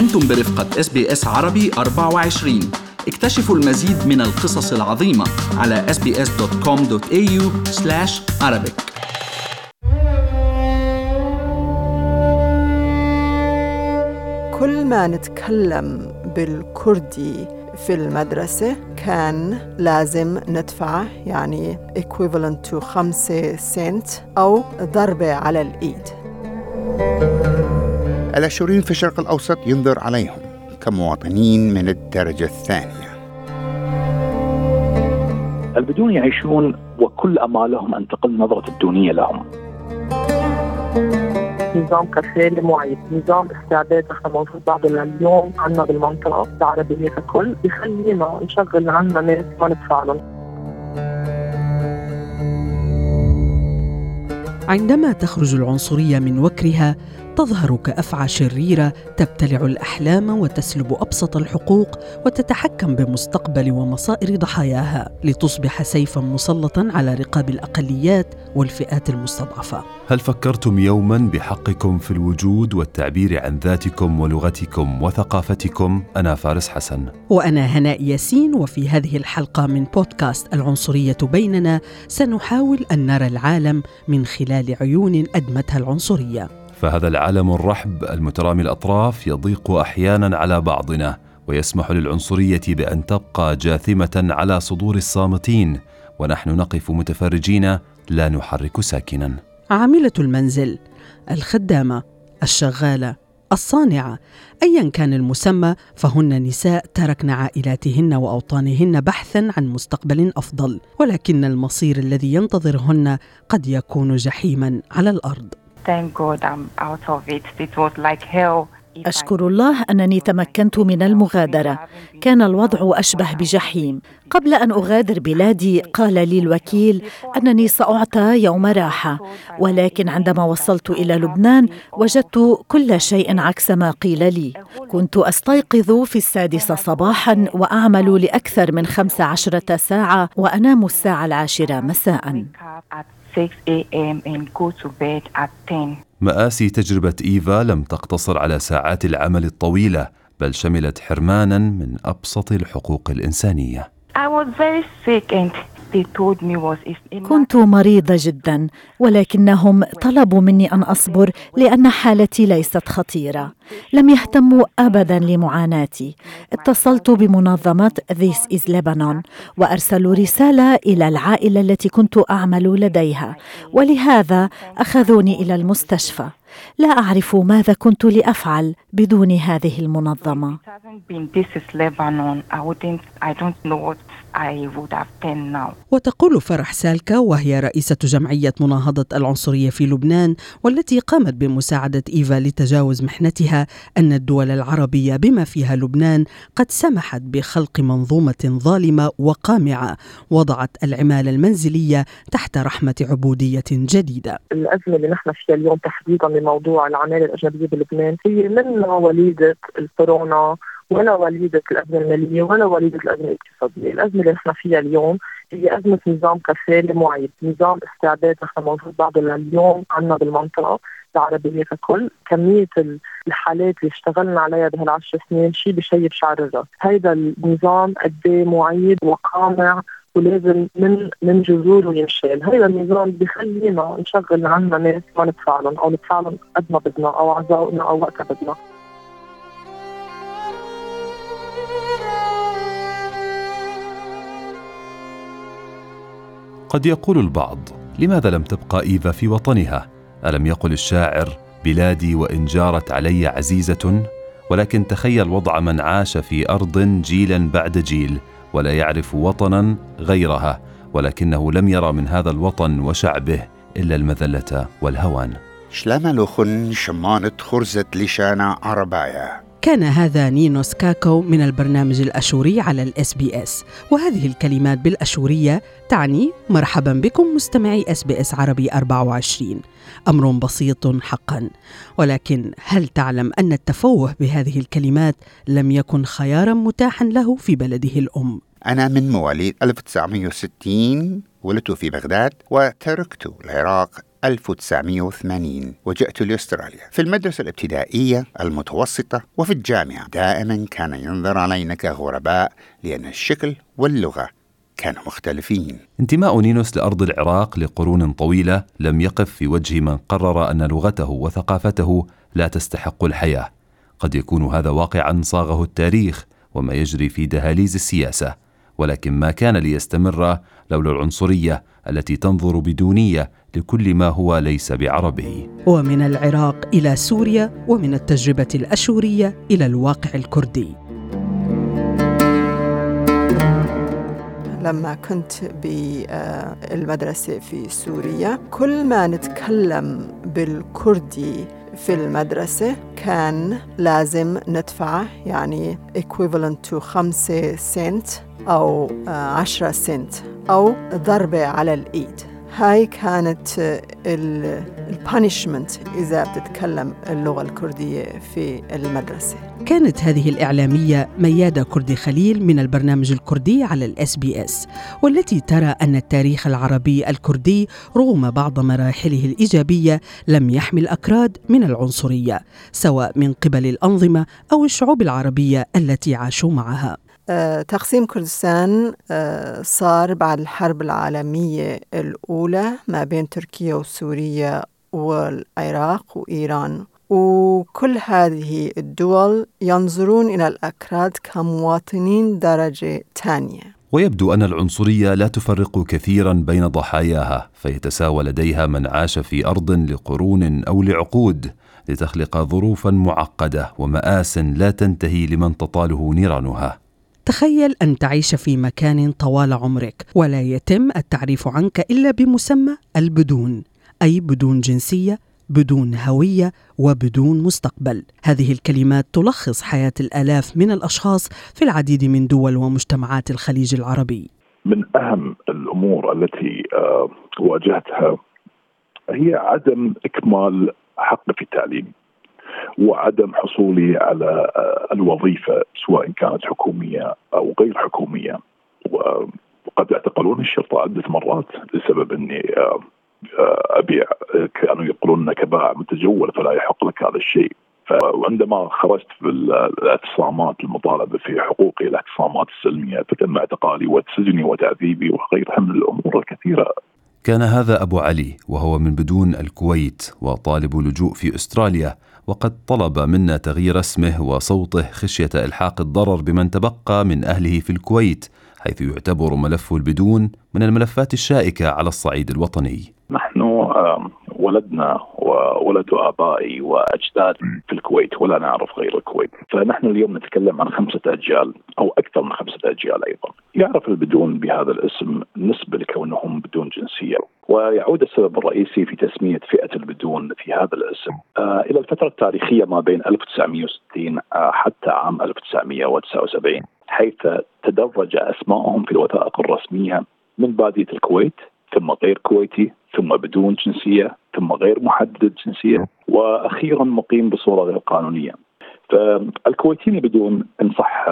أنتم برفقة إس بي إس عربي 24 اكتشفوا المزيد من القصص العظيمة على sbs.com.au arabic. كل ما نتكلم بالكردي في المدرسة كان لازم ندفع يعني equivalent to خمسة سنت أو ضربة على الإيد. الأشوريين في الشرق الأوسط ينظر عليهم كمواطنين من الدرجة الثانية. البدون يعيشون وكل أمالهم أن تقل نظرة الدونية لهم. نظام كفالة معيد نظام استعداد نحن موجود بعد اليوم عنا بالمنطقة العربية ككل بخلينا نشغل عنا ناس ما ندفع لهم عندما تخرج العنصرية من وكرها تظهر كأفعى شريرة تبتلع الأحلام وتسلب أبسط الحقوق وتتحكم بمستقبل ومصائر ضحاياها لتصبح سيفا مسلطا على رقاب الأقليات والفئات المستضعفة. هل فكرتم يوما بحقكم في الوجود والتعبير عن ذاتكم ولغتكم وثقافتكم؟ أنا فارس حسن. وأنا هناء ياسين وفي هذه الحلقة من بودكاست العنصرية بيننا سنحاول أن نرى العالم من خلال عيون أدمتها العنصرية. فهذا العالم الرحب المترامي الأطراف يضيق أحيانا على بعضنا ويسمح للعنصرية بأن تبقى جاثمة على صدور الصامتين ونحن نقف متفرجين لا نحرك ساكنا. عاملة المنزل الخدامة الشغالة الصانعة ايا كان المسمى فهن نساء تركن عائلاتهن وأوطانهن بحثا عن مستقبل أفضل ولكن المصير الذي ينتظرهن قد يكون جحيما على الأرض. أشكر الله أنني تمكنت من المغادرة. كان الوضع أشبه بجحيم. قبل أن أغادر بلادي قال لي الوكيل أنني سأعطى يوم راحة. ولكن عندما وصلت إلى لبنان وجدت كل شيء عكس ما قيل لي. كنت أستيقظ في السادسة صباحا وأعمل لأكثر من خمس عشرة ساعة وأنام الساعة العاشرة مساء. 6 a.m. and go to bed at 10. مآسي تجربة إيفا لم تقتصر على ساعات العمل الطويلة بل شملت حرمانا من أبسط الحقوق الإنسانية I was very sick and كنت مريضة جدا ولكنهم طلبوا مني أن أصبر لأن حالتي ليست خطيرة. لم يهتموا أبدا لمعاناتي. اتصلت بمنظمة This is Lebanon وأرسلوا رسالة إلى العائلة التي كنت أعمل لديها. ولهذا أخذوني إلى المستشفى. لا أعرف ماذا كنت لأفعل بدون هذه المنظمة. وتقول فرح سالكا وهي رئيسة جمعية مناهضة العنصرية في لبنان والتي قامت بمساعدة إيفا لتجاوز محنتها أن الدول العربية بما فيها لبنان قد سمحت بخلق منظومة ظالمة وقامعة وضعت العمالة المنزلية تحت رحمة عبودية جديدة. الأزمة اللي نحن فيها اليوم تحديدا بموضوع العمالة الأجنبية بلبنان هي منها وليدة الكورونا ولا وليدة الأزمة المالية ولا وليدة الأزمة الاقتصادية. الأزمة اللي نحن فيها اليوم هي أزمة نظام كفالة معيد نظام استعداد نحن موجود بعد اليوم عنا بالمنطقة العربية ككل. كمية الحالات اللي اشتغلنا عليها بهالعشر سنين شيء بشيب شعر الرأس. هيدا النظام قد إيه معيد وقامع ولازم من من جذوره ينشال هذا النظام بخلينا نشغل عنا ناس ما ندفع لهم أو ندفع لهم قد ما بدنا أو على ذوقنا أو وقتها بدنا قد يقول البعض لماذا لم تبقى إيفا في وطنها؟ ألم يقل الشاعر بلادي وإن جارت علي عزيزة ولكن تخيل وضع من عاش في أرض جيلا بعد جيل ولا يعرف وطنا غيرها ولكنه لم يرى من هذا الوطن وشعبه إلا المذلة والهوان. شلاملوخن شمانة خرزة لشانا عربايا. كان هذا نينوس كاكو من البرنامج الأشوري على الإس بي إس. وهذه الكلمات بالأشورية تعني مرحبا بكم مستمعي إس بي إس عربي 24 أمر بسيط حقا. ولكن هل تعلم أن التفوه بهذه الكلمات لم يكن خيارا متاحا له في بلده الأم؟ أنا من مواليد 1960 ولدت في بغداد وتركت العراق 1980 وجئت لأستراليا في المدرسة الابتدائية المتوسطة وفي الجامعة. دائما كان ينظر علينا كغرباء لأن الشكل واللغة كانوا مختلفين. انتماء نينوس لأرض العراق لقرون طويلة لم يقف في وجه من قرر أن لغته وثقافته لا تستحق الحياة. قد يكون هذا واقعا صاغه التاريخ وما يجري في دهاليز السياسة ولكن ما كان ليستمر لولا العنصرية التي تنظر بدونية لكل ما هو ليس بعربي ومن العراق إلى سوريا ومن التجربة الأشورية إلى الواقع الكردي. لما كنت بالمدرسة في سوريا كل ما نتكلم بالكردي في المدرسة كان لازم ندفع يعني equivalent to خمسة سنت أو عشرة سنت أو ضربة على الإيد. هاي كانت البانشمنت إذا بتتكلم اللغة الكردية في المدرسة. كانت هذه الإعلامية ميادة كردي خليل من البرنامج الكردي على الأس بي أس والتي ترى أن التاريخ العربي الكردي رغم بعض مراحله الإيجابية لم يحمل أكراد من العنصرية سواء من قبل الأنظمة أو الشعوب العربية التي عاشوا معها. تقسيم كردستان صار بعد الحرب العالمية الأولى ما بين تركيا وسوريا والعراق وإيران. وكل هذه الدول ينظرون إلى الأكراد كمواطنين درجة ثانية ويبدو أن العنصرية لا تفرق كثيرا بين ضحاياها فيتساوى لديها من عاش في أرض لقرون أو لعقود لتخلق ظروفا معقدة ومآس لا تنتهي لمن تطاله نيرانها. تخيل أن تعيش في مكان طوال عمرك ولا يتم التعريف عنك إلا بمسمى البدون أي بدون جنسية بدون هوية وبدون مستقبل. هذه الكلمات تلخص حياة الآلاف من الأشخاص في العديد من دول ومجتمعات الخليج العربي. من أهم الأمور التي واجهتها هي عدم إكمال حقي في التعليم. وعدم حصولي على الوظيفة سواء كانت حكومية أو غير حكومية. وقد اعتقلوني الشرطة عدة مرات لسبب إني أبيع كانوا يقولون انك بائع متجول فلا يحق لك هذا الشيء. وعندما خرجت في الاعتصامات المطالبة في حقوقي الاعتصامات السلمية فتم اعتقالي وسجني وتعذيبي وغيرها من الأمور الكثيرة. كان هذا أبو علي وهو من بدون الكويت وطالب لجوء في أستراليا وقد طلب منا تغيير اسمه وصوته خشية إلحاق الضرر بمن تبقى من أهله في الكويت حيث يعتبر ملف البدون من الملفات الشائكة على الصعيد الوطني. نحن ولدنا وولد آبائي وأجداد في الكويت ولا نعرف غير الكويت، فنحن اليوم نتكلم عن خمسة أجيال أو أكثر من خمسة أجيال أيضا. يعرف البدون بهذا الاسم نسبة لكونهم بدون جنسية، ويعود السبب الرئيسي في تسمية فئة البدون في هذا الاسم. آه إلى الفترة التاريخية ما بين 1960 آه حتى عام 1979 حيث تدرج اسمائهم في الوثائق الرسمية من بادية الكويت ثم غير كويتي ثم بدون جنسية ثم غير محدد الجنسيه وأخيرا مقيم بصورة غير قانونية. فالكويتيين بدون إن صح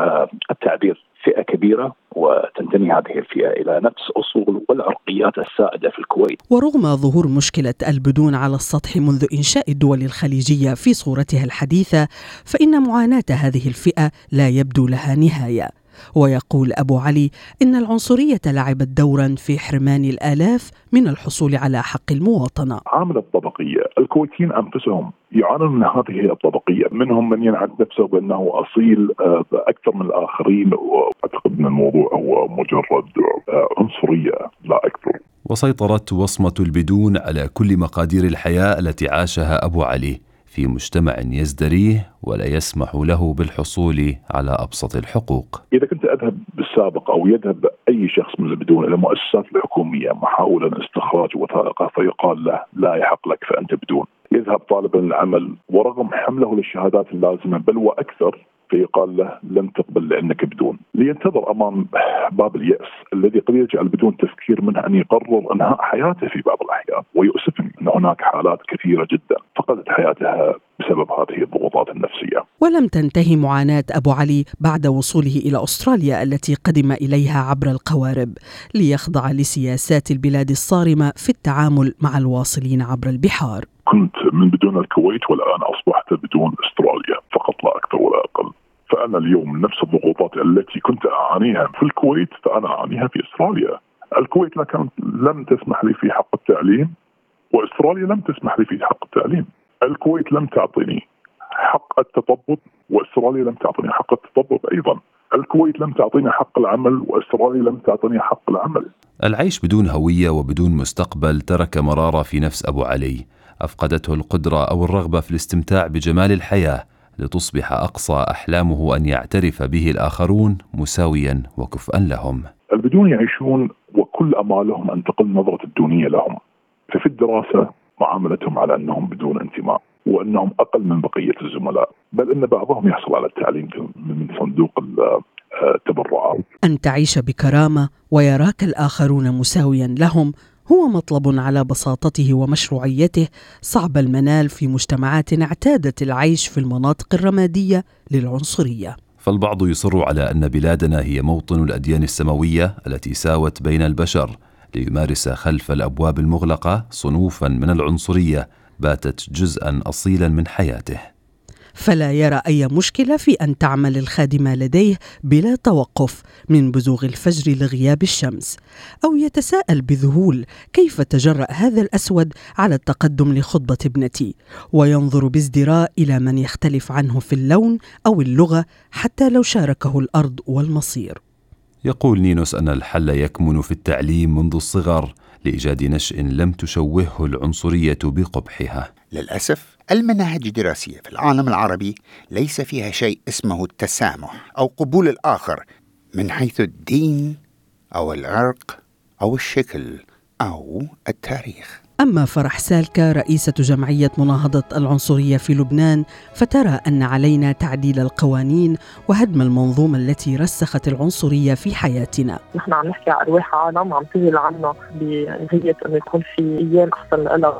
التعبير فئة كبيرة وتنتمي هذه الفئة إلى نفس أصول والعرقيات السائدة في الكويت. ورغم ظهور مشكلة البدون على السطح منذ إنشاء الدول الخليجية في صورتها الحديثة فإن معاناة هذه الفئة لا يبدو لها نهاية. ويقول أبو علي إن العنصرية لعبت دورا في حرمان الآلاف من الحصول على حق المواطنة. عامل الطبقية الكويتيين أنفسهم يعانون من هذه الطبقية منهم من ينعد نفسه بأنه أصيل أكثر من الآخرين وأعتقد أن الموضوع هو مجرد عنصرية لا أكثر. وسيطرت وصمة البدون على كل مقادير الحياة التي عاشها أبو علي. في مجتمع يزدريه ولا يسمح له بالحصول على أبسط الحقوق. إذا كنت أذهب بالسابق أو يذهب أي شخص من البدون إلى المؤسسات الحكومية محاولا استخراج وثائقه فيقال له لا يحق لك فأنت بدون. يذهب طالبا للعمل ورغم حمله للشهادات اللازمة بل وأكثر فيقال له لن تقبل لأنك بدون لينتظر أمام باب اليأس الذي قد يجعل بدون تفكير منه أن يقرر إنهاء حياته في بعض الاحيان ويؤسفني أن هناك حالات كثيرة جدا فقدت حياتها بسبب هذه الضغوطات النفسية. ولم تنتهي معاناة أبو علي بعد وصوله إلى أستراليا التي قدم إليها عبر القوارب ليخضع لسياسات البلاد الصارمة في التعامل مع الواصلين عبر البحار. كنت من بدون الكويت والآن أصبحت بدون أستراليا فقط لا أكثر ولا أقل. فأنا اليوم نفس الضغوطات التي كنت أعانيها في الكويت فأنا أعانيها في إستراليا. الكويت لا كانت لم تسمح لي في حق التعليم وإستراليا لم تسمح لي في حق التعليم. الكويت لم تعطيني حق التطبب وإستراليا لم تعطيني حق التطبب أيضا. الكويت لم تعطيني حق العمل وإستراليا لم تعطيني حق العمل. العيش بدون هوية وبدون مستقبل ترك مرارة في نفس أبو علي. أفقدته القدرة أو الرغبة في الاستمتاع بجمال الحياة لتصبح أقصى أحلامه أن يعترف به الآخرون مساويا وكفءا لهم. البدون يعيشون وكل امالهم ان تقل نظرة الدونية لهم. ففي الدراسة معاملتهم على أنهم بدون انتماء وأنهم أقل من بقية الزملاء، بل إن بعضهم يحصل على التعليم من صندوق التبرعات. أن تعيش بكرامة ويراك الآخرون مساويا لهم هو مطلب على بساطته ومشروعيته صعب المنال في مجتمعات اعتادت العيش في المناطق الرمادية للعنصرية. فالبعض يصر على أن بلادنا هي موطن الأديان السماوية التي ساوت بين البشر ليمارس خلف الأبواب المغلقة صنوفا من العنصرية باتت جزءا اصيلا من حياته. فلا يرى أي مشكلة في أن تعمل الخادمة لديه بلا توقف من بزوغ الفجر لغياب الشمس أو يتساءل بذهول كيف تجرأ هذا الأسود على التقدم لخطبة ابنتي وينظر بازدراء إلى من يختلف عنه في اللون أو اللغة حتى لو شاركه الأرض والمصير. يقول نينوس أن الحل يكمن في التعليم منذ الصغر لإيجاد نشء لم تشوهه العنصرية بقبحها. للأسف المناهج الدراسية في العالم العربي ليس فيها شيء اسمه التسامح أو قبول الآخر من حيث الدين أو العرق أو الشكل أو التاريخ. أما فرح سالكة رئيسة جمعية مناهضة العنصرية في لبنان فترى أن علينا تعديل القوانين وهدم المنظومة التي رسخت العنصرية في حياتنا. نحن عم نحكي عن أرواح عالم عم تجي لعنا بنية أنه يكون في أيام أحسن لها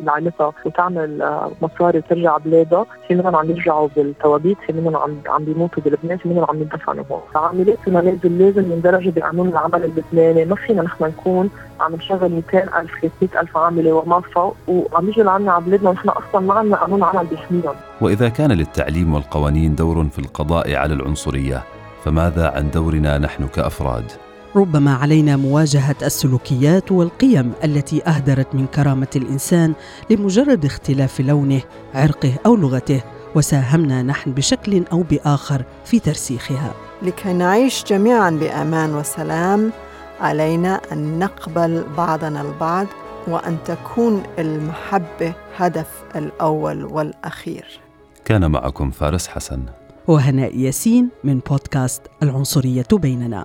لعائلتها وتعمل آه، مصاري وترجع بلادها. في منهم عم يرجعوا بالتوابيت في منهم عم بيموتوا بلبنان في منهم عم يندفنوا هون. فعاملات المنازل لازم يندرجوا بقانون العمل اللبناني. ما فينا نحن نكون عم نشغل 200 ألف 300 ألف عاملة وما فوق وعم يجوا لعنا على بلادنا ونحن أصلا ما عندنا قانون عمل بيحميهم. وإذا كان للتعليم والقوانين دور في القضاء على العنصرية فماذا عن دورنا نحن كأفراد؟ ربما علينا مواجهة السلوكيات والقيم التي أهدرت من كرامة الإنسان لمجرد اختلاف لونه عرقه أو لغته وساهمنا نحن بشكل أو بآخر في ترسيخها. لكي نعيش جميعا بأمان وسلام علينا أن نقبل بعضنا البعض وأن تكون المحبة هدف الأول والأخير. كان معكم فارس حسن. وهناء ياسين من بودكاست العنصرية بيننا.